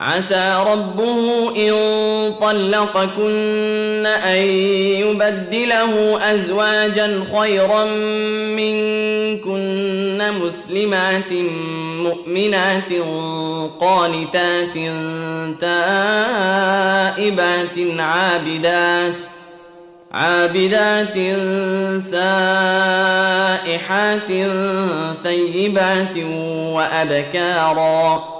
عسى ربه إن طلقكن أن يبدله أزواجا خيرا منكن مسلمات مؤمنات قانتات تائبات عابدات عابدات سائحات ثيبات وأبكارا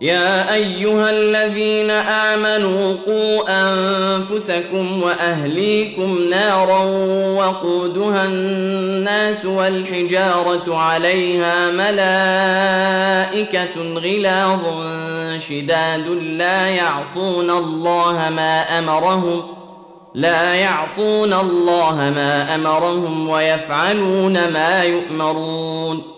يا أيها الذين آمنوا قوا أنفسكم وأهليكم نارا وقودها الناس والحجارة عليها ملائكة غلاظ شداد لا يعصون الله ما أمرهم لا يعصون الله ما أمرهم ويفعلون ما يؤمرون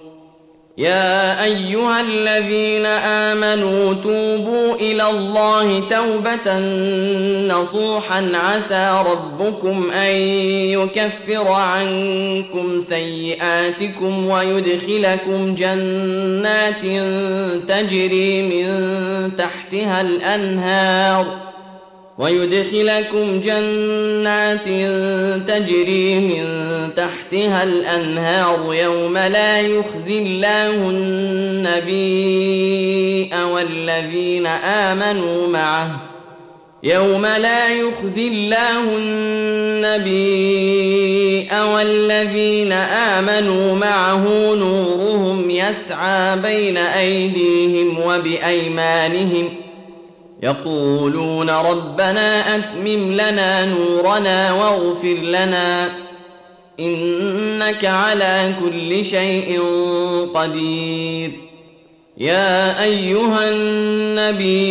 يا أيها الذين آمنوا توبوا إلى الله توبة نصوحا عسى ربكم أن يكفر عنكم سيئاتكم ويدخلكم جنات تجري من تحتها الأنهار ويدخلكم جنات تجري من تحتها الأنهار يوم لا يخزي الله النبي والذين آمنوا معه يوم لا يخزي الله النبي والذين آمنوا معه نورهم يسعى بين أيديهم وبأيمانهم يقولون ربنا أتمم لنا نورنا واغفر لنا. إنك على كل شيء قدير. يا أيها النبي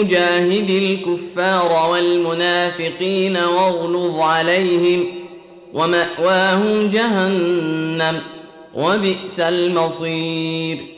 أجاهد الكفار والمنافقين واغلظ عليهم ومأواهم جهنم وبئس المصير.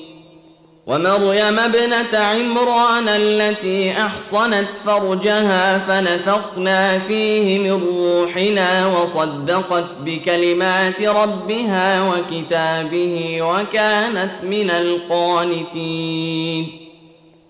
ومريم ابنة عمران التي أحصنت فرجها فنفخنا فيه من روحنا وصدقت بكلمات ربها وكتابه وكانت من القانتين.